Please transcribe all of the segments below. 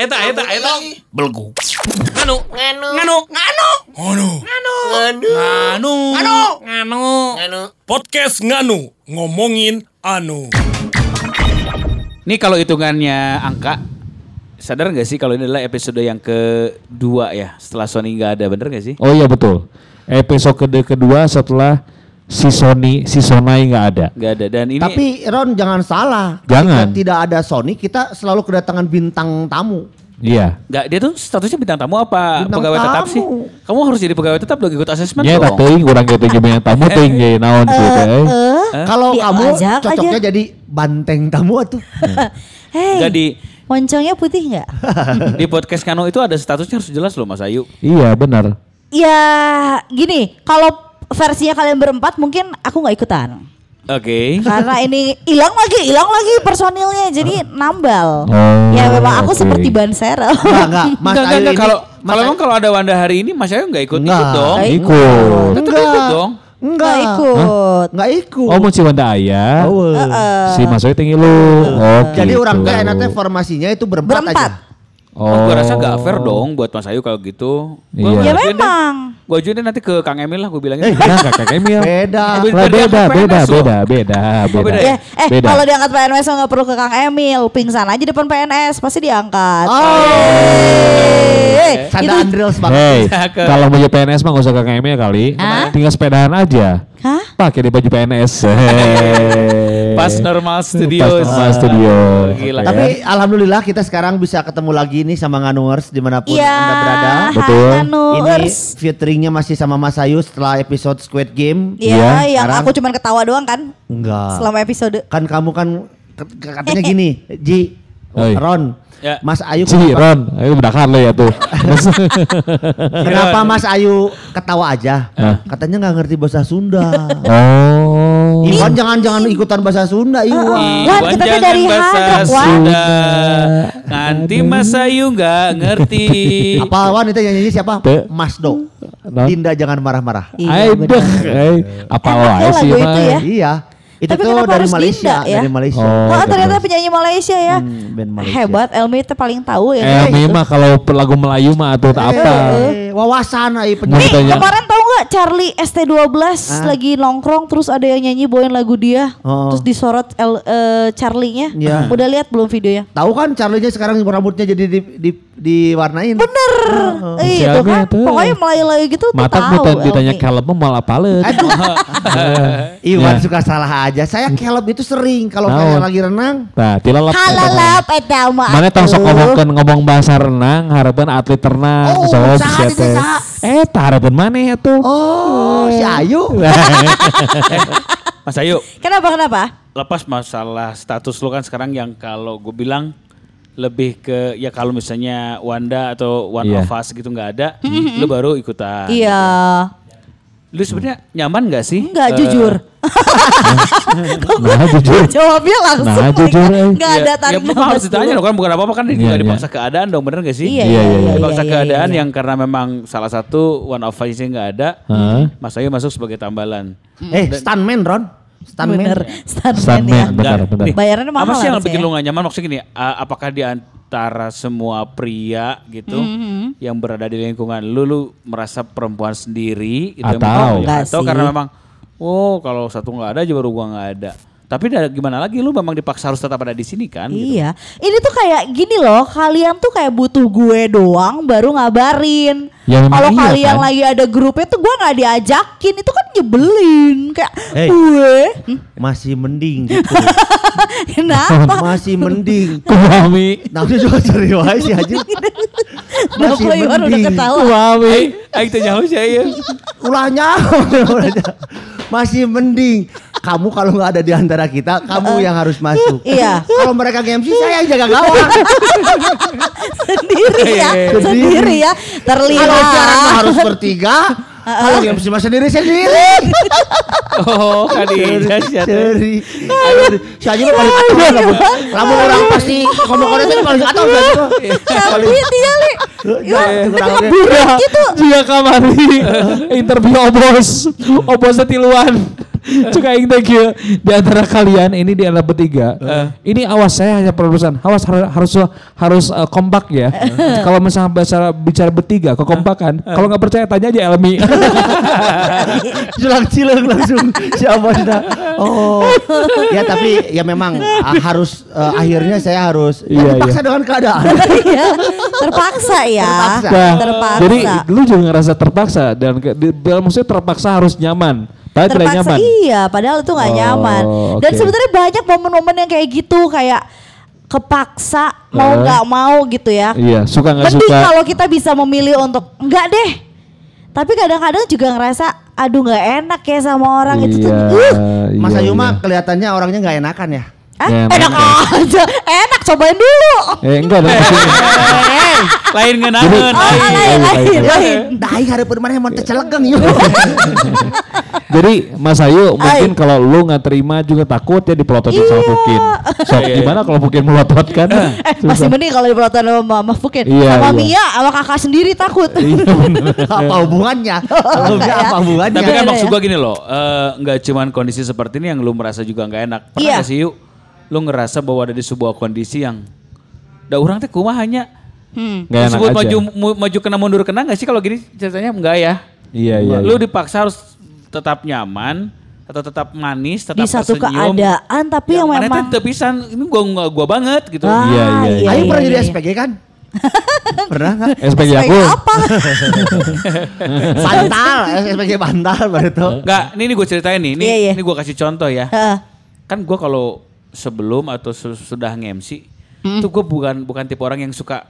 eta eta eta eta eta eta eta belgu. Nganu, nganu, nganu, nganu, nganu, nganu, nganu, nganu, nganu. Podcast nganu ngomongin anu. Nih kalau hitungannya angka, sadar nggak sih kalau ini adalah episode yang kedua ya setelah Sony nggak ada, bener nggak sih? Oh iya betul. Episode kedua, kedua setelah si Sony, si Sonai nggak ada. Nggak ada dan ini Tapi Ron jangan salah. Jangan. Ketika tidak ada Sony, kita selalu kedatangan bintang tamu. Iya. nggak dia tuh statusnya bintang tamu apa Bintang pegawai tetap tamu. sih? Kamu harus jadi pegawai tetap dong ikut asesmen Nya dong. tak teuing urang ge teh yang tamu teuing ge naon gitu teh. Kalau kamu cocoknya aja. jadi banteng tamu atuh. Hei, Nggak di moncongnya putih nggak? di podcast Kano itu ada statusnya harus jelas loh Mas Ayu. Iya benar. ya gini, kalau versinya kalian berempat mungkin aku nggak ikutan. Oke. Karena ini hilang lagi, hilang lagi personilnya jadi nambal. Oh, ya memang aku oke. seperti ban serel. Enggak, enggak. Mas Enggak, enggak, Ayu enggak. ini Kalau kalau Ayu- emang kalau ada Wanda hari ini Mas Ayu nggak ikut ikut Enggak. dong. Nggak Ikut. Enggak. ikut dong. Enggak. Nggak ikut. Enggak ikut. Oh mun si Wanda aya. Oh, Heeh. Si Mas Oy tinggi lu. Oh, Jadi gitu. orang teh enaknya formasinya itu berempat, Berempat. aja. Oh. Oh, gue rasa gak fair dong buat Mas Ayu kalau gitu. Gua- Iya. Ya memang. Gua ajuin nanti ke Kang Emil lah gue bilangin. Eh, enggak kakak Emil. Beda. Eh, beda, beda, beda, beda, Oh, beda beda. ya? Ya, eh Beda. kalau diangkat PNS nggak perlu ke Kang Emil, pingsan aja depan PNS pasti diangkat. Oh. Eh, Sanda banget. Hei, Cakep. kalau mau jadi PNS mah gak usah kakak Emil kali. Hah? Tinggal sepedahan aja. Hah? Pakai di baju PNS. Pas normal studio. Pas normal studio. Gila. Tapi alhamdulillah kita sekarang bisa ketemu lagi nih sama Nganuers di mana pun Iya. anda berada. Betul. Ini featuringnya masih sama Mas Ayu setelah episode Squid Game. Iya, Iya, yang sekarang- aku cuman ketawa doang kan Enggak. selama episode. Kan kamu kan katanya gini, Ji, Oi. Ron, Ya. Mas Ayu Si kenapa, Ron, ayo bedakan lo ya tuh. kenapa Mas Ayu ketawa aja? Hah? Katanya nggak ngerti bahasa Sunda. oh. Iwan jangan jangan ikutan bahasa Sunda, Iwan. Wan, Iwan kita tuh jangan dari bahasa Hadap, Wan. Sunda. Nanti Mas Ayu nggak ngerti. Apa Wan itu yang nyanyi siapa? Mas Do. Dinda jangan marah-marah. Iya, Ay, benar. deh, ay, apa ya sih lagu mah. itu ya. Iya. Itu Tapi tuh dari harus Malaysia, Dinda ya? dari Malaysia. Oh. Oh, ternyata penyanyi Malaysia ya. Hmm, band Malaysia. Hebat, Elmi itu paling tahu ya. Eh, gitu. mah kalau lagu Melayu mah atuh tak apa. Eh, wawasan ai penyanyi. Nih, kemarin tahu nggak Charlie ST12 lagi nongkrong terus ada yang nyanyi bawain lagu dia. Oh. Terus disorot El, eh, Charlie-nya. Iya. Udah lihat belum videonya? Tahu kan Charlie-nya sekarang rambutnya jadi di, di, diwarnain. Bener. Eh, Si itu Elmi kan. tuh. Pokoknya Melayu-Melayu gitu tuh Mata tahu. mutan ditanya mah malah paleut. Aduh. Iwan Ya. suka salah aja. Saya kelop itu sering kalau kayak lagi renang. Nah, tilalap. Halalap eta mah. Mana tong sok ngomongkeun ngomong bahasa renang, harapan atlet renang, Oh, sok saha? Eh, harapan maneh atuh. Oh, si Ayu. Mas Ayu, Kenapa kenapa? lepas masalah status lu kan sekarang yang kalau gue bilang lebih ke ya kalau misalnya Wanda atau One Iya. of Us gitu nggak ada, lu baru ikutan. Iya. Lu sebenarnya nyaman gak sih? Enggak Eh, jujur. Nah, jujur. Jawabnya langsung. Nah, jujur, eh. Enggak ada ya, tarik ya, harus ditanya loh kan bukan apa-apa kan Iya, juga iya. dipaksa keadaan dong bener gak sih? Iya, Iya, iya, iya. Dipaksa iya, keadaan iya. yang karena memang salah satu One of Us-nya nggak ada, Hah? Mas Ayu masuk sebagai tambalan. Eh, stuntman Ron. Stuntman. Bener. Stuntman Stuntman, ya. benar, Dan- benar. nih, Bayarannya mahal Apa sih yang bikin ya? lu gak nyaman? Maksudnya gini, a- apakah di antara semua pria gitu Mm-hmm. yang berada di lingkungan lu, lu merasa perempuan sendiri gitu Atau- Enggak atau sih. karena memang oh kalau satu nggak ada aja baru gua nggak ada. Tapi da- gimana lagi lu memang dipaksa harus tetap ada di sini kan? gitu. Iya. Ini tuh kayak gini loh, kalian tuh kayak butuh gue doang baru ngabarin. Ya, Kalau iya, kalian kan? lagi ada grupnya tuh gue nggak diajakin, itu kan nyebelin. Kayak Hey. gue, Hmm? Masih mending gitu. kenapa? Masih mending. Kuami. Nah, juga serius sih Haji. Masih Kenapa Iwan udah mending. ketawa? Kuami. Aing teh nyaho sih ya. Ulahnya. Masih mending. kamu kalau nggak ada di antara kita, kamu yang harus masuk. Iya. Kalau mereka nge-MC saya yang jaga gawang. sendiri ya, Sendiri. ya. Kalau Terlihat. harus bertiga. Kalau nge-MC mah sendiri sendiri. Oh, atuh. Sendiri. Si Aji mah paling atuh lamun. Lamun orang pasti ngomong-ngomong itu paling Aji mah. Tapi dia li. Ya, kurang oke. Gitu. Jika kamari interview obos, obosnya tiluan. Cuma yang thank you di antara kalian ini di antara bertiga. Ini awas saya hanya produsen. Awas har- harus harus uh, kompak ya. Kalau misalnya bicara bicara bertiga kekompakan. Kalau nggak percaya tanya aja Elmi. Jelang cileng langsung si Abosna. Oh. Ya tapi ya memang ah, harus eh, akhirnya saya harus ya, Iya, dipaksa iya. dengan keadaan. Iya. Terpaksa ya. Terpaksa. Nah, Terpaksa. Jadi lu juga ngerasa terpaksa dan dalam maksudnya terpaksa harus nyaman. Padahal tidak terpaksa nyaman. iya padahal itu nggak Oh, nyaman dan oke. sebenarnya banyak momen-momen yang kayak gitu kayak kepaksa mau Eh. nggak mau gitu ya Iya, suka nggak mending suka. kalau kita bisa memilih untuk enggak deh tapi kadang-kadang juga ngerasa aduh nggak enak ya sama orang itu tuh Iya, uh, Mas iya, Ayu mah iya. kelihatannya orangnya nggak enakan ya. ah, Ya, enak enak aja enak cobain dulu Eh enggak dong. Eh, lain ngenaheun. oh, Iya, lain iya, lain iya. lain Dah aing hareupeun mana mau teh celegeng yuk. Jadi Mas Ayu mungkin kalau lu nggak terima juga takut ya dipelototin sama Iya. Pukin. So, gimana kalau Pukin melototkan? eh masih mending kalau dipelototin sama Mama Fukin Iya, sama iya. Mia sama kakak sendiri takut Iya apa hubungannya? Apa hubungannya? Tapi kan Iya, maksud iya. gua gini loh, eh, nggak cuman kondisi seperti ini yang lu merasa juga nggak enak. Pernah Iya. nggak sih yuk, lu ngerasa bahwa ada di sebuah kondisi yang, da orang teh kumaha hanya hmm. Nggak enak disebut aja. maju maju kena mundur kena nggak sih kalau gini ceritanya enggak ya? Iya iya. Lu iya. dipaksa harus tetap nyaman atau tetap manis, tetap di satu tersenyum. keadaan tapi yang, mana memang pisan, ini gua gua, gua banget gitu. Ah, Iya, iya, iya. Aing pernah jadi iya. SPG kan? pernah nggak? SPG SPG aku. apa? Bantal, SPG bantal baru itu. Enggak, ini, ini gue ceritain nih, ini, Iya, iya. ini gue kasih contoh ya. Heeh. kan gue kalau sebelum atau su- sudah nge-MC Hmm. itu gue bukan bukan tipe orang yang suka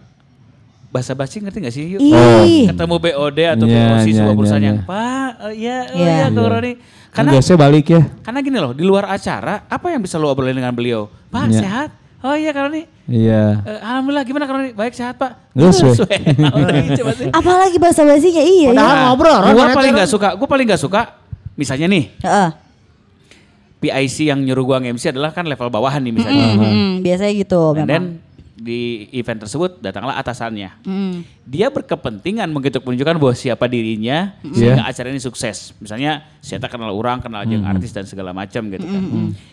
basa-basi ngerti gak sih? Yuk, Ih. ketemu BOD atau Iya, promosi iya, sebuah perusahaan iya. yang Pak, ya, oh Iya. ya, Kang Iya. Roni. Kan Karena biasanya balik ya. karena gini loh, di luar acara apa yang bisa lo obrolin dengan beliau? Pak Iya. sehat? Oh iya Kang Roni. Iya. Eh, Alhamdulillah gimana Kang Roni? Baik sehat Pak. Lagi, coba sih. Apalagi bahasa basinya iya. Padahal iya. ngobrol, Gue paling nggak Ron? suka, gue paling nggak suka. Misalnya nih, Heeh. PIC yang nyuruh gua nge-MC adalah kan level bawahan nih misalnya. Hmm, biasanya gitu And memang. then di event tersebut datanglah atasannya. Hmm. Dia berkepentingan mengetuk menunjukkan bahwa siapa dirinya Hmm. sehingga acara ini sukses. Misalnya saya kenal orang, kenal Hmm. artis dan segala macam gitu kan.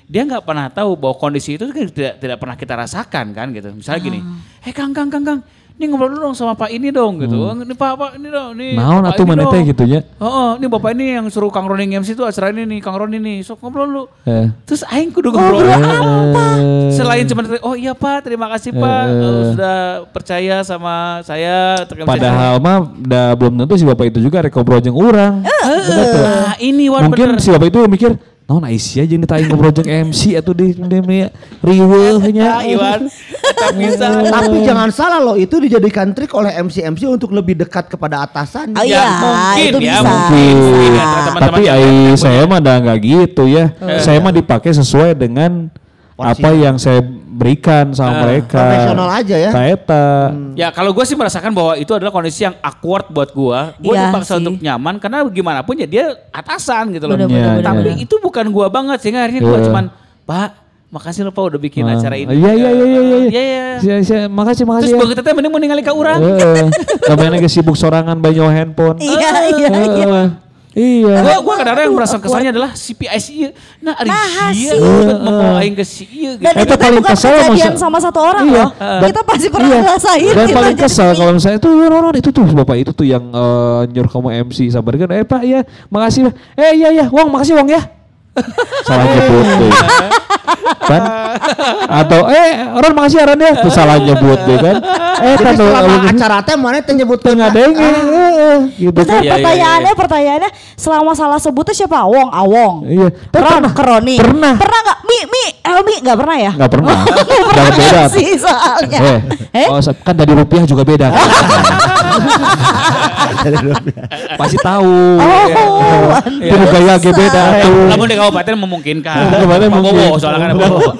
Dia nggak pernah tahu bahwa kondisi itu kan tidak tidak pernah kita rasakan kan gitu. Misalnya gini, Ah. "Eh Kang Kang Kang Kang, ini ngobrol dulu dong sama Pak ini dong gitu. Ini Pak Pak ini dong, nih. Bapak atuh mana dong." teh gitu nya. Oh, oh, ini bapak ini yang suruh Kang Roni MC itu acara ini nih, Kang Roni nih, sok ngobrol lu. Eh. Terus aing kudu ngobrol. Eh, Selain cuma oh iya Pak, terima kasih Pak Eh, eh, eh. sudah percaya sama saya. untuk MC." Padahal mah udah belum tentu si bapak itu juga rek ngobrol jeung urang. Nah, ini Mungkin bener. si bapak itu mikir, naon Aisyah jeung ditaing ngobrol jeung MC atuh di di di- riweuhnya. Iwan. Tapi jangan salah loh, itu dijadikan trik oleh MC-MC untuk lebih dekat kepada atasan. Oh iya, mungkin itu ya, bisa. mungkin. Mungkin ya, teman-teman Tapi ai saya mah udah nggak gitu ya. Saya mah dipakai sesuai dengan Porsi. apa yang saya berikan sama mereka. Profesional aja ya. Taeta. Ya kalau gue sih merasakan bahwa itu adalah kondisi yang awkward buat gue. Gue Iya dipaksa sih. untuk nyaman karena gimana pun ya dia atasan gitu loh. Bener, bener, bener, Tapi bener. itu bukan gue banget sehingga akhirnya gue Iya. cuman Pak makasih lo Pak udah bikin Ah, acara ini. Iya iya iya iya iya. Iya iya. Makasih makasih Terus ya. gue kita mending mau ningali ka urang. Namanya lagi sibuk sorangan banyak handphone. Iya, iya, iya. Iya. Gua gua kadang-kadang yang merasa kesannya adalah si PIC ieu. Nah, ari Nah, sia sih. mau aing ke si ieu gitu. Dan Eta itu paling bukan kesel kejadian masa- sama satu orang Iya. loh. Dan- Kita pasti pernah iya. ngerasain. Dan kita paling kesel kalau misalnya tuh Ron, itu tuh bapak itu tuh yang eh, nyuruh kamu MC sabar kan. Eh Pak ya, makasih. Eh iya iya, Wong makasih Wong ya. Salah nyebut tuh. kan? Atau eh Ron makasih ya Ron ya. Tuh salah nyebut deh kan. Eh kan selama acara teh mana teh nyebutkeun tengah denge. heeh, gitu Terus kan. Iya, iya, pertanyaannya, pertanyaannya selama salah sebutnya siapa? Awong, Awong. Iya. Ron, pernah. Kroni. Pernah. Pernah nggak? Mi, Mi, Elmi nggak pernah ya? Nggak pernah. Nggak beda. sih soalnya. Eh, Eh? oh, kan dari rupiah juga beda kan. Pasti tahu. Oh, Itu gaya ge beda tuh. Namun di kabupaten memungkinkan. Kabupaten mungkin. soalnya kan Bowo.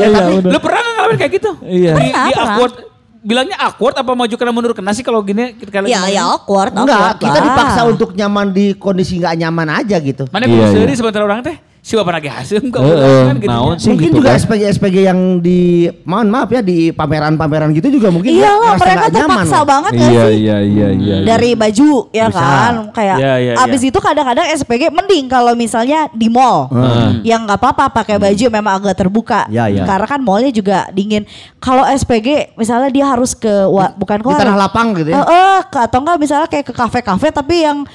Iya, iya, bener. Lu pernah ngalamin kayak gitu? Iya. Di, di awkward, bilangnya awkward apa maju kena mundur kena sih kalau gini kita Ya ya awkward, Enggak, awkward kita lah. dipaksa untuk nyaman di kondisi nggak nyaman aja gitu. Mana Iya, iya, iya. sendiri sebentar orang teh siapa pernah hasil kok Heeh, kan gitu. naon sih mungkin gitu juga kan. SPG SPG yang di mohon maaf ya di pameran-pameran gitu juga mungkin Iya lah, ngerasa mereka nyaman terpaksa loh. banget gak Iya sih? iya iya iya. Dari baju ya Bisa. kan, kayak Iya, iya, abis iya. itu kadang-kadang SPG mending kalau misalnya di mall, Hmm. yang nggak apa-apa pakai baju memang agak terbuka, Iya, iya. karena kan mallnya juga dingin. Kalau SPG misalnya dia harus ke wa- bukan di ke tanah lapang gitu ya. Eh, ke- atau enggak misalnya kayak ke kafe-kafe tapi yang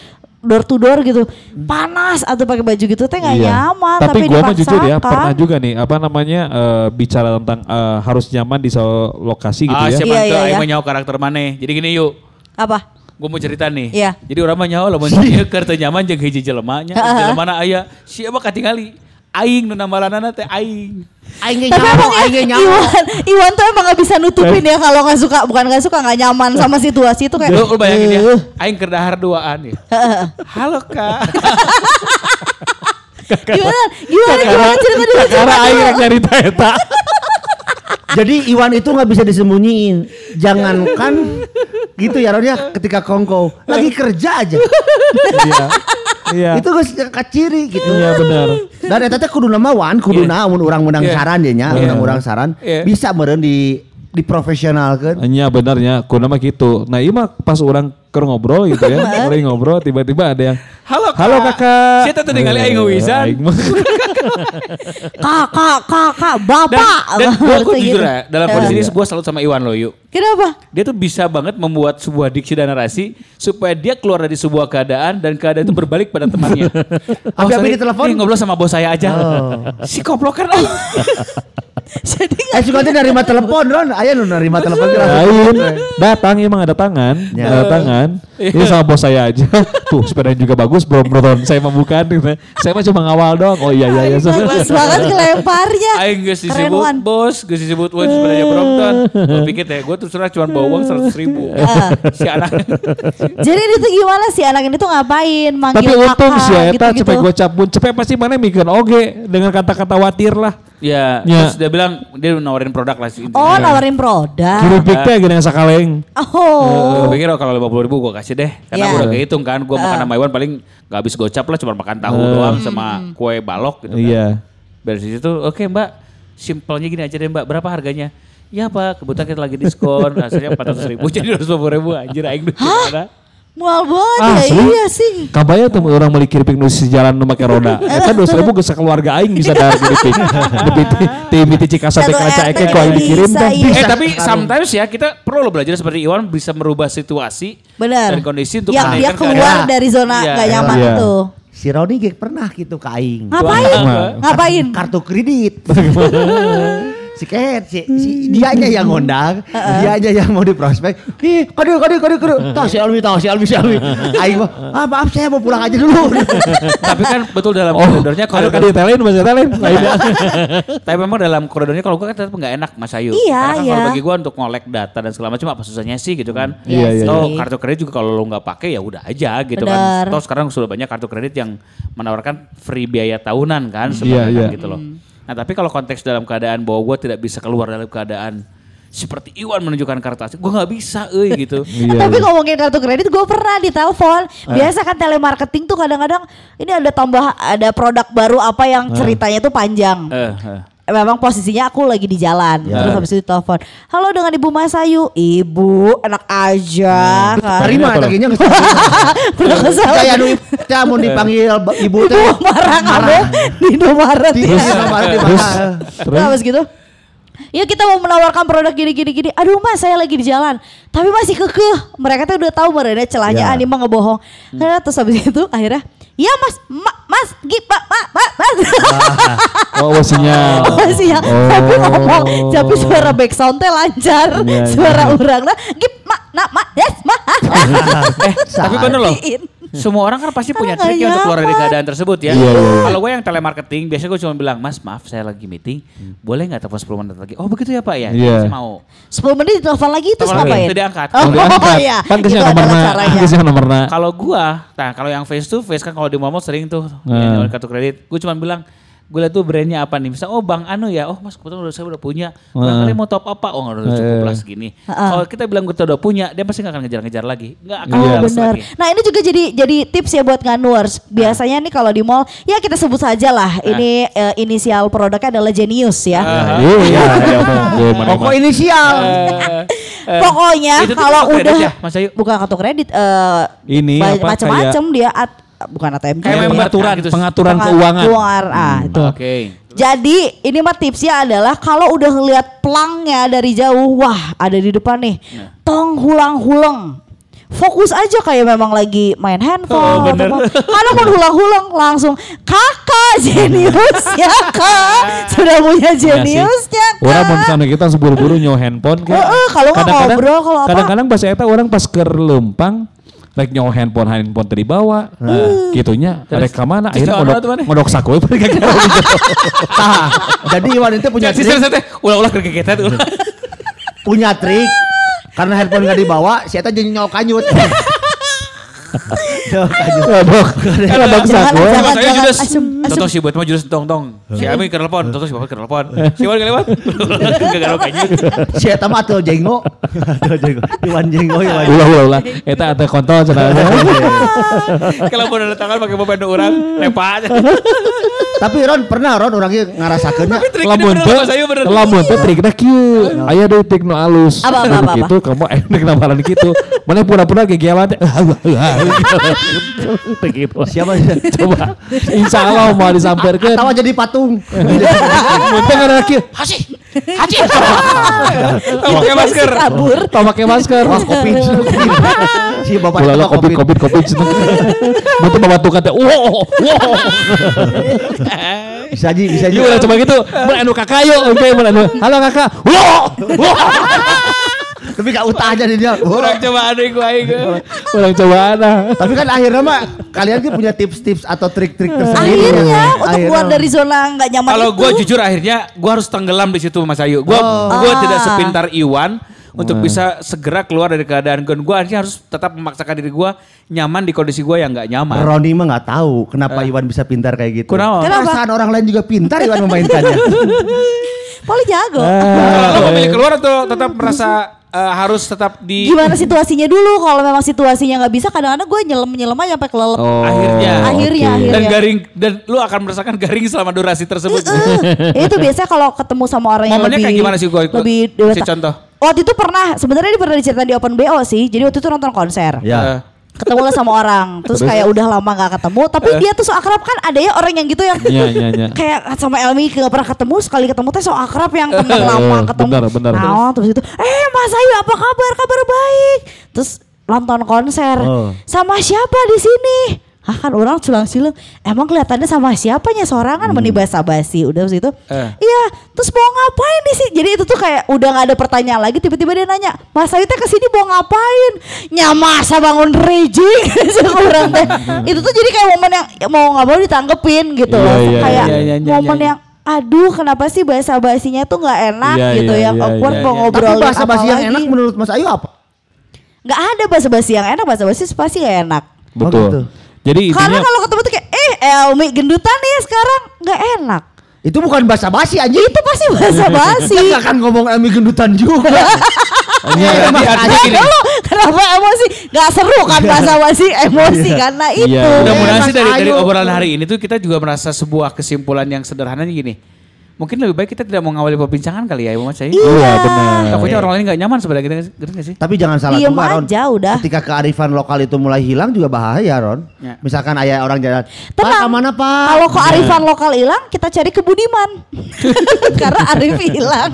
door to door gitu panas atau pakai baju gitu teh nggak Iya. nyaman Tapi, tapi, gua mah jujur ya pernah juga nih apa namanya eh, bicara tentang eh, harus nyaman di so- lokasi gitu Ah, ya. siapa Iya, iya, iya. nyawa karakter mana? Jadi gini yuk. apa Gue mau cerita nih. Iya. Jadi orang mah nyawa lamun ieu keur teu nyaman jeung hiji jelema nya. Jelemana aya siapa katingali aing nu nambalanana teh aing. Aing ge emang aing ge nyawa. Iwan Iwan tuh emang gak bisa nutupin ya kalau nggak suka bukan nggak suka nggak nyaman sama situasi itu kayak Lu, lu bayangin ya, "Eh." aing keur dahar duaan ya. Halo Kak. gimana gimana gimana cerita dulu Karena aing rek nyarita eta. Jadi Iwan itu nggak bisa disembunyiin. Jangankan gitu ya Ron ya ketika kongko lagi kerja aja. Iya. Iya. Itu geus kaciri gitu. Iya benar. Dan eta teh kudu nama wan, kudu naon urang menang Iya. saran ya nya, Iya. urang saran Iya. bisa meureun di di profesionalkeun. Iya benernya, kuna mah gitu. Nah iya mah pas orang keur ngobrol gitu ya, orang ngobrol tiba-tiba ada yang Halo Kak. Halo kakak. Siapa tuh ningali aing mah- kakak kakak Dan, bapak dan gue Harusnya jujur gitu. ya, dalam Eh. kondisi ini gue salut sama Iwan loh yuk. kenapa Dia tuh bisa banget membuat sebuah diksi dan narasi supaya dia keluar dari sebuah keadaan dan keadaan itu berbalik pada temannya. Apa sorry, di telepon? ngobrol sama bos saya aja. Si koplok kan. oh. jadi Eh suka nerima telepon Ron, aya nu nerima telepon. Lain, datang emang ada tangan, Ya. ada tangan. Ini sama bos saya aja. Tuh sepedanya juga bagus, bro, bro. Saya mah bukan. gitu. Saya mah cuma ngawal doang. Oh iya iya iya. bagus banget kelemparnya Aing Keren, disebut bos, gak disebut Wan sebenarnya Brompton. Gue pikir teh, gue terus terang cuma bawa uang seratus ribu. si anak. jadi itu gimana sih anak ini tuh ngapain manggil Tapi untung sih ya, cepet gue capun, cepet pasti mana mikir oke dengan kata-kata watir lah. Ya, Ya. terus dia bilang dia nawarin produk lah sih. oh nawarin produk Kiripik teh gini sakaleng. oh Gue pikir oh, kalau lima puluh ribu gue kasih deh, karena Iya. gue udah kehitung kan, gue makan sama Iwan paling gak habis gocap lah, cuma makan tahu doang sama kue balok gitu kan. Iya. Dari situ, oke mbak, simpelnya gini aja deh mbak, berapa harganya? Ya pak, kebetulan kita lagi diskon, hasilnya 400 ribu, jadi 250 ribu anjir, aing duit gimana? Mual banget Ah, ya asli? iya sih Kabaya tuh orang beli kiripik nu jalan nu make roda. Eta 200 ribu geus keluarga aing bisa dar kiripik. Tapi ti miti Cikasa teh kaca eke kok aing dikirim bisa, teh. iya. Eh tapi sometimes ya kita perlu lo belajar seperti Iwan bisa merubah situasi benar dan kondisi untuk yang dia keluar dari zona Iya, gak iya. nyaman tuh Si Roni ge pernah gitu ke aing. ngapain ngapain Kartu kredit. si Ket, si, si dianya yang ngundang, dianya yang mau diprospek. Ih, kode kode kode kode. Tahu si Alwi, tahu si Alwi, si Alwi. Aing mah, ah maaf saya mau pulang aja dulu. Tapi kan betul dalam Oh, koridornya kalau koridor ka ditelin bahasa telin. Tapi memang dalam koridornya kalau gue kan tetap nggak enak Mas Ayu. Iya, Karena kan iya. kalau bagi gue untuk ngolek data dan segala macam apa susahnya sih gitu kan. Iya, iya. Toh sih. kartu kredit juga kalau lo nggak pakai ya udah aja gitu Benar. kan. Toh sekarang sudah banyak kartu kredit yang menawarkan free biaya tahunan kan Iya, sebenarnya iya. kan gitu loh. Nah tapi kalau konteks dalam keadaan bahwa gue tidak bisa keluar dalam keadaan seperti Iwan menunjukkan kartu asli, gue nggak bisa, eh gitu. Iya. Tapi ngomongin kartu kredit gue pernah ditelepon. Biasa kan telemarketing tuh kadang-kadang ini ada tambah ada produk baru apa yang ceritanya tuh panjang. Eh, eh. Memang posisinya aku lagi di jalan. Ya. Terus habis itu telepon. Halo dengan Ibu Masayu. Ibu enak aja kan. Terima kesal. Kayak nu teh mun dipanggil ibu teh. Ibu marah kamu di Indomaret Di ya. Indomaret di Terus mana? Terus habis gitu. Ya kita mau menawarkan produk gini gini gini. Aduh mas saya lagi di jalan. Tapi masih kekeh. Mereka tuh udah tahu mereka celahnya Ya. ah, ini mah ngebohong. Nah, terus habis itu akhirnya. Ya mas, ma, mas, gi, ma, ma, ma, mas. Oh, oh, sinyal. Oh, sih ya. Oh. Tapi ngomong, tapi suara backsound teh lancar. Iya, iya. suara orang lah. Gip, ma, na, ma, yes, ma. Eh, tapi bener loh. Semua orang kan pasti punya trik ya untuk keluar dari keadaan tersebut ya. Iya, iya, iya. Kalau gue yang telemarketing, biasanya gue cuma bilang, Mas maaf saya lagi meeting, boleh nggak telepon 10 menit lagi? Oh begitu ya Pak ya? Iya. Saya mau. 10 menit ditelepon lagi terus Telepon ngapain? itu diangkat. Oh, diangkat, iya. Kan Itu adalah nomornya. caranya. Kasih nomornya. Kalau gua, nah kalau yang face to face kan kalau di mall sering tuh Hmm. yang kartu kredit, gue cuma bilang gue lihat tuh brandnya apa nih, misal oh bang Anu ya, oh mas kebetulan udah saya udah punya, barangkali mau top apa, oh nggak udah cukup lah segini. Kalau kita bilang kita udah punya, dia pasti nggak akan ngejar-ngejar lagi, nggak akan Oh Iya. balas benar. lagi. Nah ini juga jadi jadi tips ya buat nganuers. Biasanya nih kalau di mall, ya kita sebut saja lah. Ini eh, inisial produknya adalah Genius ya. Iya, Pokok inisial. Pokoknya Itu tuh kalau udah ya, Mas Ayu? bukan kartu kredit, eh Ini macam-macam dia at- bukan ATM Kayak juga. member pengaturan, gitu. pengaturan Pengat- keuangan. Keuangan, ah, itu. Oke. Jadi ini mah tipsnya adalah kalau udah ngeliat pelangnya dari jauh, wah ada di depan nih, Nah. tong hulang-hulang. Fokus aja kayak memang lagi main handphone Oh, bener. Kalau mau hulang-hulang langsung kakak jenius ya kak sudah punya Iya jeniusnya kak. Orang mau misalnya kita seburu-buru nyawa handphone kan. Heeh, kalau nggak ngobrol, kalau apa. Kadang-kadang pas eta orang pas ke lempang Rek nyawa handphone handphone tadi bawa, gitunya. Rek? Terus Akhirnya nyawa ngodok, mana? ngodok saku we, pergi ke Tah, jadi Iwan itu punya trik. Ulah-ulah kergeketet ulah. punya trik. Karena handphone gak dibawa, si Eta jadi nyok kanyut. We. jangan. Mas Ayu jurus. asem, asem. Toto si buat mah jurus tong-tong. Si Ami ke telepon, Toto si bapak ke telepon. Si Iwan ke lewat. Gak garuk aja. Si Eta mah atuh jenggo. Atuh jenggo. Iwan jenggo, Iwan. Ulah ulah ulah. Eta ada kontol cenah. Kalau mau ada tangan pakai beban orang, lepas aja. Tapi Ron pernah Ron orangnya ini Lamun teh, bener. lamun teh trikna kieu. Aya deui trik nu alus. Apa, apa, apa, Gitu kamu enak namaran gitu. Mana pura-pura gegeawan teh. Begitu. Siapa? Coba. Insya Allah mau disamperkan. Tawa jadi patung. Muntah ada kieu. Haji. Haji. Pakai masker. kabur. Tau pakai masker. Wah, kopi. Si bapak itu covid covid covid. Muntah bawa tukar teh. Wow. Wow. Bisa ji, bisa ji. Iya udah coba gitu. Mun anu kakak yuk. Oke, mun anu. Halo kakak. Wow. Wow. Tapi gak utah aja di dia. Orang coba ada gue aing. Ulang coba ada. Tapi kan akhirnya mah kalian kan punya tips-tips atau trik-trik tersendiri. Akhirnya ya. untuk Akhirnya. keluar dari zona nggak nyaman Kalau itu. gue jujur akhirnya gue harus tenggelam di situ Mas Ayu. Gue Oh. gue tidak Ah. sepintar Iwan untuk bisa segera keluar dari keadaan gue. Gue akhirnya harus tetap memaksakan diri gue nyaman di kondisi gue yang nggak nyaman. Roni mah nggak tahu kenapa Iwan bisa pintar kayak gitu. Kenapa? Kenapa? Perasaan orang lain juga pintar Iwan memainkannya. Paling jago. Kalau lo memilih keluar atau tetap merasa eh, harus tetap di Gimana situasinya dulu? Kalau memang situasinya nggak bisa, kadang-kadang gue nyelam nyelam aja sampai kelelep. Oh, Akhirnya. Akhirnya, oke. akhirnya. dan garing dan lu akan merasakan garing selama durasi tersebut. Eh, itu biasanya kalau ketemu sama orang yang Momennya lebih kayak gimana sih, Gua? lebih dewasa. contoh. Waktu itu pernah, sebenarnya ini pernah diceritain di Open BO sih. Jadi waktu itu nonton konser. ya. Ketemu lah sama orang, terus, kayak udah lama nggak ketemu, tapi dia tuh so akrab kan ada ya orang yang gitu yang Iya, iya, iya. kayak sama Elmi gak pernah ketemu sekali ketemu teh so akrab yang temen lama ketemu. Benar, benar. Nah, terus itu, eh Mas Ayu apa kabar? Kabar baik. Terus nonton konser Oh. sama siapa di sini? Ah kan orang culang silang Emang kelihatannya sama siapanya Sorangan hmm. meni basa basi Udah terus itu Eh. Iya Terus mau ngapain di sini Jadi itu tuh kayak Udah gak ada pertanyaan lagi Tiba-tiba dia nanya Mas Ayu teh ke sini mau ngapain Nyamasa bangun rejing orang teh Itu tuh jadi kayak momen yang ya Mau gak mau ditanggepin gitu Iya, loh iya, Kayak iya, iya, iya, momen iya. yang Aduh kenapa sih bahasa basinya tuh gak enak Iya, gitu iya, Yang iya, awkward iya, mau iya. Tapi ngobrolin bahasa basi yang lagi. enak menurut Mas Ayu apa? Gak ada bahasa basi yang enak Bahasa basi pasti gak enak Oh, Betul. gitu. Jadi Karena intinya kalau ketemu tuh kayak eh Elmi gendutan nih sekarang nggak enak. Itu bukan bahasa basi anjing. Itu pasti bahasa basi. Gak akan ngomong Emi gendutan juga. Iya, gini. dulu kenapa emosi? Gak seru kan bahasa basi emosi karena itu. Iya. Mudah-mudahan Mas sih dari, dari obrolan hari ini tuh kita juga merasa sebuah kesimpulan yang sederhananya gini. Mungkin lebih baik kita tidak mau ngawali perbincangan kali ya, Ibu Mas Ayu. Iya, benar. Takutnya orang lain nggak nyaman sebenarnya kita gitu nggak sih? Tapi jangan salah Diem juga Ron. aja udah. Ketika kearifan lokal itu mulai hilang juga bahaya Ron. Ya. Misalkan ayah orang jalan. Pak Tenang. ke mana Pak? Kalau kearifan lokal hilang, kita cari ke Budiman. karena Arif hilang.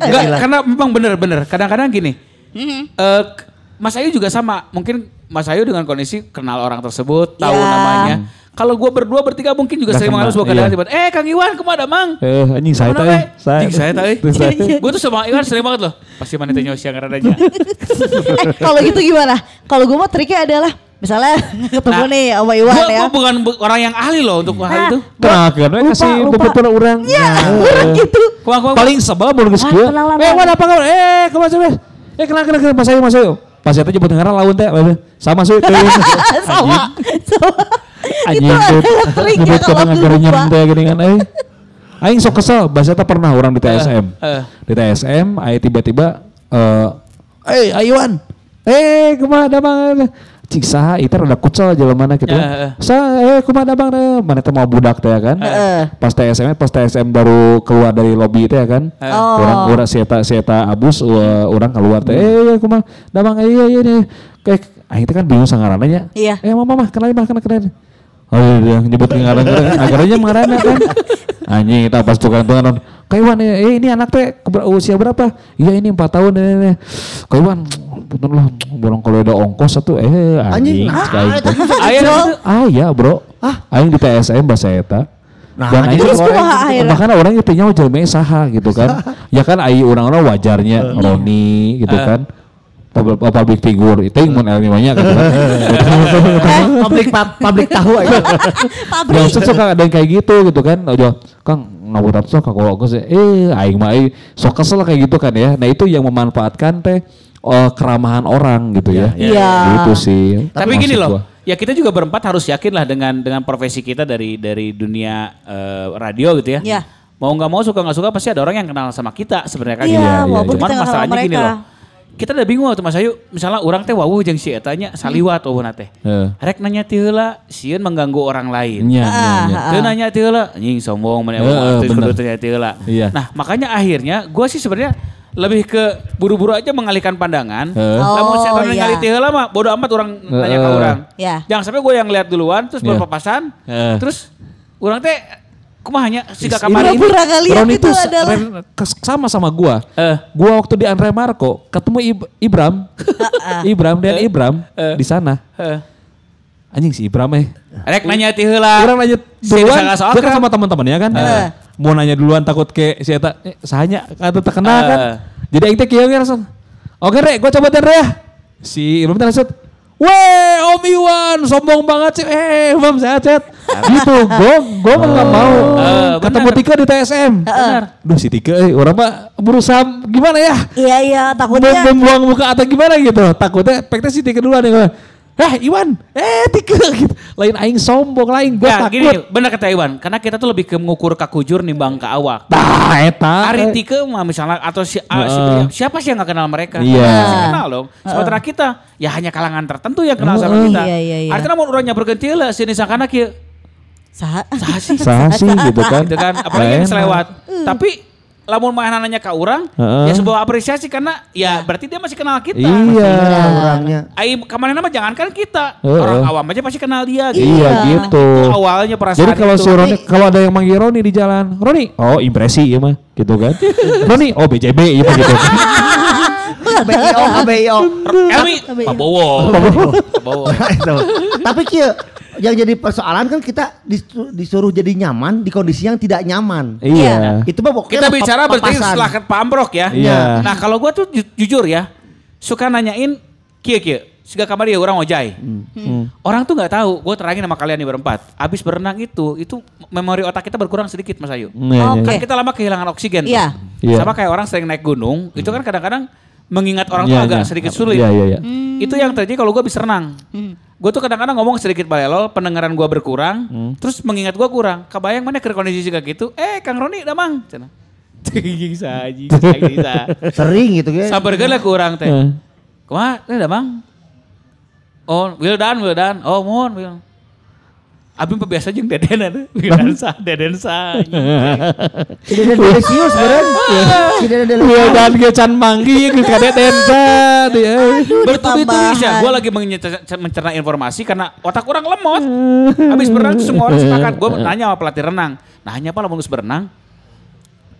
Enggak, karena memang benar-benar. Kadang-kadang gini. eh, k- Mas Ayu juga sama. Mungkin Mas Ayu dengan kondisi kenal orang tersebut, tahu Ya. namanya. Kalau gua berdua bertiga mungkin juga sering mengalami sebuah keadaan iya. tiba Eh Kang Iwan ke mana Mang? eh anjing saya Ke mana, teh. we? Jing, saya saya. Gue tuh sama Iwan sering banget loh. Pasti mana tanya siang aja. eh, kalau gitu gimana? Kalau gue mah triknya adalah Misalnya ketemu Nah, nih sama Iwan Gua, ya. gua bukan bu- orang yang ahli loh untuk hal Nah, itu. Nah, karena kasih beberapa orang. Ya, orang gitu. Kuah, kuah, Paling sebel kieu. kenalan, Eh, mana apa kabar? Eh, kumaha sih? Eh, kenal kenal kenal Mas Ayu, Mas Ayu. Pas eta jemput ngaran lawan teh, sama sih. sama, sama. Anjing Itu agar lupa. nyem teh gini kan. Eh. Aing sok kesel, bahasa eta pernah orang di TSM. eh. Di TSM, aing tiba-tiba eh eh Ayuan. Eh, kumaha da Bang? Cik saha itu rada kucel jelema gitu. Ya, eh. Sa eh kumaha da Bang? teh? Mana teh mau budak teh ya kan. Heeh. Pas TSM pas TSM baru keluar dari lobby teh ya kan. Oh. Orang orang si eta si eta abus uh, orang keluar teh. Eh kumaha da Bang? Eh, Iya iya nih. Kayak aing teh kan bingung sangaranna nya. Iya. Eh mama mah kenalin mah kenal kenal. Oh iya, iya nyebut ngaran ngaran agarnya mengarana kan. Anjing kita pas tukang tukang Kaiwan eh ini anak teh usia berapa? Iya ini empat tahun ini. ini. Kaiwan punten lah borong kalau ada ongkos satu eh Anjing, anjing. dijual. gitu. Ah iya bro. Ah aing di TSM bahasa eta. Nah, Dan aing orang- makanya orang itu nyawa jelema saha gitu kan. ya kan ai orang-orang wajarnya Roni gitu kan. Public, public figure itu yang mau banyak gitu kan. Eh, Publik pa- publik tahu aja. Ya maksud suka ada yang kayak gitu gitu kan. Ojo, Kang ngabutat sok kalau aku sih eh aing mah aing sok kesel kayak gitu kan ya. Nah itu yang memanfaatkan teh eh, keramahan orang gitu ya. Iya. Gitu sih. Tapi gini loh, gua. ya kita juga berempat harus yakin lah dengan dengan profesi kita dari dari dunia eh, radio gitu ya. Iya. Mau nggak mau suka nggak suka pasti ada orang yang kenal sama kita sebenarnya kan. Iya, gitu. iya, walaupun Cuman kita nggak kenal masalahnya gini loh. Kita udah bingung waktu Mas Ayu, misalnya orang teh wawuh jeung si etanya saliwat oh teh. Heeh. Rek nanya ti heula, sieun mengganggu orang lain. Iya, iya, iya. Teu nanya ti heula, anjing sombong mana teu bener. kudu tanya ti heula. Iya. Nah, makanya akhirnya gua sih sebenarnya lebih ke buru-buru aja mengalihkan pandangan. Heeh. Lamun Oh, saya iya. ningali ti heula mah bodo amat orang nanya ke orang. Iya. Jangan sampai gue yang lihat duluan terus Iya. berpapasan. Heeh. Terus orang teh kumahanya si Ini- kamar ini. Ya Ron itu itu adalah. Sama sama gua. Eh. Gua waktu di Andre Marco ketemu Ib- Ibram. Ibram dan Ibram Eh. di sana. Heeh. Anjing si Ibram eh. Rek nanya ti heula. Orang nanya duluan, dia kan kan. sama teman-temannya kan. Heeh. Mau nanya duluan takut ke si Eta, eh, sahanya kata terkenal kan. Jadi aing teh kieu ge langsung. Oke rek, gua coba teh ya. Si Ibram teh langsung, Weh, Om Iwan, sombong banget sih. Eh, Bam, sehat sehat. gitu, gua gua mah nggak mau Eh, ketemu bener. Tika di TSM. Benar. Duh si Tika, eh, orang mah berusaha gimana ya? Iya iya takutnya membuang muka atau gimana gitu. Takutnya peknya si Tika duluan ya. Eh Iwan, eh Tika gitu. Lain aing sombong, lain gua Ya takut. gini, benar kata Iwan. Karena kita tuh lebih ke mengukur kakujur nimbang ke awak. Tah, eta. Ari Tike mah misalnya atau si, si- Heeh. siapa sih yang gak kenal mereka? Iya. Pasti kenal dong. Sementara kita ya hanya kalangan tertentu yang kenal sama Heeh. kita. Iya, iya, iya. Artinya mau orangnya berganti lah sini sakana kieu. Sah. Saha sih? Sah sih gitu kan. gitu kan apalagi yang selewat tapi lamun mah nanya ke orang Heeh. ya sebuah apresiasi karena ya berarti dia masih kenal kita Iya. orangnya. Ai ke mana nama jangankan kita Heeh. orang awam aja pasti kenal dia gitu. Iya gitu. Itu awalnya perasaan Jadi kalau itu. si Roni, kalau ada yang manggil Roni di jalan, Roni, oh impresi ya mah, gitu kan. Roni, oh BJB ya mah gitu. KBIO, KBIO. Elmi Pabowo Pabowo Itu. Tapi kia yang jadi persoalan kan kita disu- disuruh jadi nyaman di kondisi yang tidak nyaman. Iya. Itu mah pokoknya kita bicara berarti setelah ke Pak ya Iya. nah kalau gua tuh ju- jujur ya suka nanyain kia kia Siga kamar dia orang ojai. Hmm. Orang tuh nggak tahu. Gue terangin sama kalian nih berempat. Abis berenang itu, itu memori otak kita berkurang sedikit Mas Ayu. Iya, Oke. Kan kita lama kehilangan oksigen. tuh. Iya. Iya. Sama kayak orang sering naik gunung, itu kan kadang-kadang mengingat orang Iya, tuh agak iya. sedikit sulit. Iya, iya, iya. Itu yang terjadi kalau gue bisa renang. Gue tuh kadang-kadang ngomong sedikit balelol, pendengaran gue berkurang, Hmm. terus mengingat gue kurang. Kebayang mana ke kondisi juga gitu, eh Kang Roni damang. Cina. Tinggi saji, bisa. Sering gitu kan. Sabar lah kurang teh. Heeh. Kumaha? Ini damang. Oh, Wildan, Wildan. Oh, mohon, Wil. Abi mah biasa jeung deden ada. Wildan sah, deden sah. Tidak ada delisius beren. Tidak ada Iya delisius. dan ge can manggi geus. Bertubi-tubi tambahan. sih. Gue lagi mencerna informasi karena otak orang lemot. Habis berenang tuh semua orang sepakat. Gue nanya sama pelatih renang. Nanya apa lamun berenang?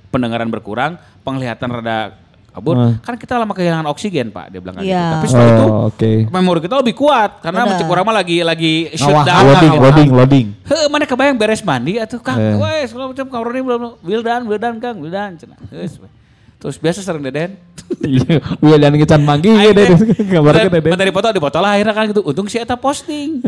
Pendengaran berkurang, penglihatan rada kabur. Hmm. Kan kita lama kehilangan oksigen, Pak. Dia bilang gitu. Iya. Tapi setelah itu Oh, oke. memori kita lebih kuat karena mencek orang mah lagi lagi Ngawah, shutdown. Loading, lah, loading, loading. Heh, mana kebayang beres mandi atuh Kang. Eh. Wes, kalau macam Roni belum Wildan, Wildan Kang, Wildan we. Terus biasa sering deden. Iya, William ngecan manggi teh, Gambar kita deh. materi foto dipoto lah akhirnya kan gitu. Untung si eta posting.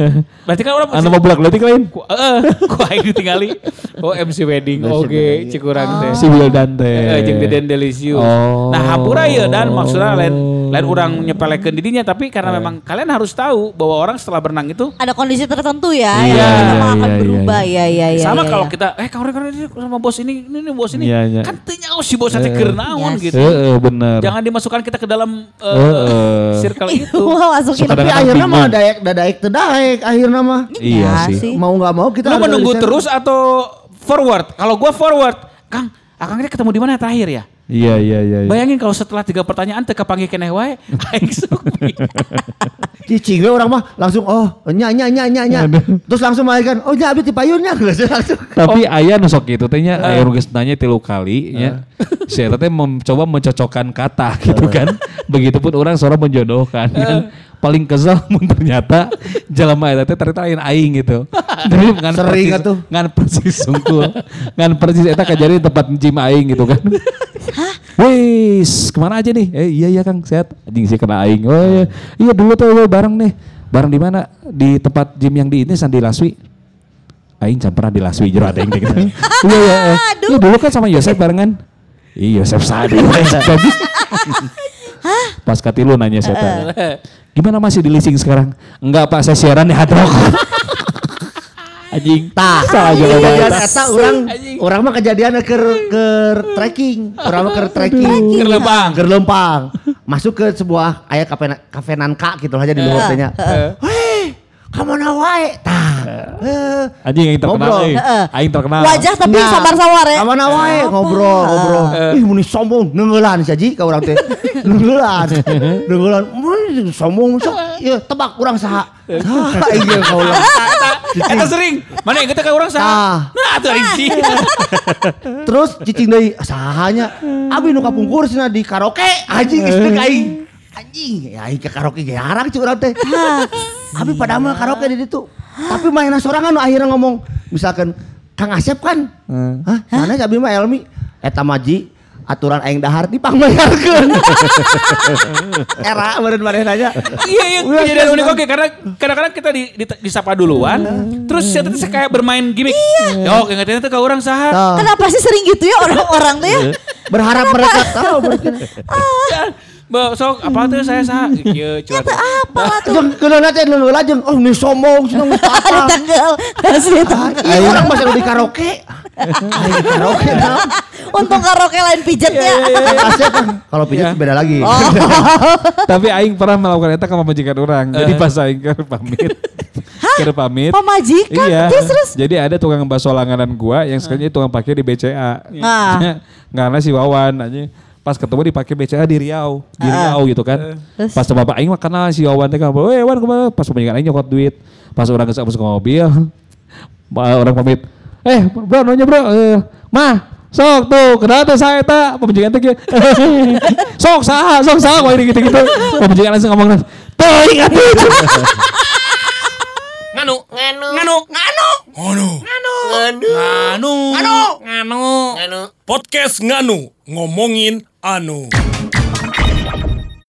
Berarti kan orang Anu mau bulak letik lain. Heeh, ku aing ditinggali. Oh MC wedding oke cikurang teh. Si Wildan teh. Eh, jeung Deden Delicious. Oh. Nah, hampura ya dan maksudnya lain lain orang nyepelekeun didinya tapi karena memang kalian harus tahu bahwa orang setelah berenang itu Ada kondisi tertentu ya Iya, yang iya, memang akan iya, berubah ya ya ya. sama ya, kalau ya. kita eh kawan-kawan ini sama bos ini ini, ini bos ini Iya, iya. kan teu nyaho si bos teh keur naon Yes. gitu. Heeh, bener. Jangan dimasukkan kita ke dalam eh, Heeh. circle itu. Wah, masukin Tapi akhirnya mah daek dadaek tedaek akhirnya mah. Iya Ya sih. Mau nggak mau kita Lu menunggu terus atau forward? Kalau gua forward, Kang, Akang ini ketemu di mana terakhir ya? Iya iya iya. iya. Bayangin kalau setelah tiga pertanyaan teka panggil keneh wae, aing supi. Cicing we orang mah langsung oh nya nya nya nya nya. Terus langsung kan oh nya abis dipayunnya langsung. Tapi ayah nusok gitu tehnya aya geus nanya tilu kali nya. Si eta teh mencoba mencocokkan kata gitu kan. Begitupun orang seorang menjodohkan kan. Paling kesel mun ternyata jelema eta teh ternyata lain aing gitu. Jadi ngan Sering persis, atuh. ngan persis sungkul. ngan persis eta kajari tempat gym aing gitu kan. Wis, ke mana aja nih? Eh iya iya Kang, sehat. Anjing sih kena aing. Oh iya, iya dulu tuh we bareng nih. Bareng di mana? Di tempat gym yang di ini Sandi Laswi. Aing pernah di Laswi jero ada yang kayak gitu. Iya iya. eh. Iya dulu kan sama Yosef barengan. Iya Yosef Sadi. Jadi Pas katilu nanya saya Gimana masih di leasing sekarang? Enggak Pak, saya siaran di Hard Rock. Anjing. Tah, Saha jawaban eta. eta orang orang mah kejadian ke ke trekking, orang mah ke trekking, Keur lempang. ke lempang, masuk ke sebuah ayah kafe kafe nanka gitu aja di luar tehnya. Hei, ke mana wae? Tah, eh, Anjing yang terkenal Ngobrol. Heeh. Aing terkenal. Wajah tapi Nah, samar-samar ya. Ke mana wae? Ngobrol, ngobrol. Ih, muni sombong, nenggelan saji ka urang teh. Nenggelan. Nenggelan. Muni sombong sok. Ieu tebak urang saha. Saha ieu kaulah. Eta sering. Mana yang kita ke orang saha? Nah, atuh aing sih. Terus cicing deui sahanya. Abi nu kapungkur cenah di karaoke. Anjing deuk aing. Anjing, ya aing ke karaoke ge jarang cuy urang teh. Abi pada mah karaoke di ditu. Tapi mainan sorangan nu akhirnya ngomong misalkan Kang Asep kan. Hah? Mana abi mah Elmi? Eta maji aturan aing dahar dipangbayarkeun. Era meureun manehna Iya, iya, kejadian unik oke karena kadang-kadang kita di, di, disapa duluan, terus saya tuh kayak bermain gimmick. Yo, ingatnya tuh ke orang saha. Kenapa sih sering gitu ya orang-orang tuh ya? berharap mereka tahu Ba, sok apa tuh saya saha? Iya, coba. Apa tuh? Jeung keuna teh nu lajeng, oh ini sombong, geus Ada apa. tanggal. Kasih tanggal. Iya, orang masih di karaoke. Karaoke nah. Untung karaoke lain pijetnya. Kang Asep kan kalau pijat beda lagi. Oh. Tapi aing pernah melakukan itu ke majikan orang. Jadi pas aing keur pamit. Keur pamit. Pemajikan? Iya. Terus terus. Jadi ada tukang bakso langganan gua yang sekarang tukang parkir di BCA. Nah. Karena si Wawan aja pas ketemu dipakai BCA di Riau, di Riau gitu kan. Terus? Pas bapak aing mah kenal si Wawan teh kan, "Weh, Wan ke mana?" Pas pemajikan aing nyokot duit. Pas orang geus ke mobil, orang pamit. Eh, bro, nanya bro, eh, mah, sok tuh, kenapa tuh saya tak teh kieu. sok saha, sok saha, kok ini gitu-gitu. Pemajikan langsung ngomong, tuh ingat tuh. Nganu, nganu, nganu, nganu, nganu, nganu, nganu, nganu, nganu, nganu, podcast nganu ngomongin anu.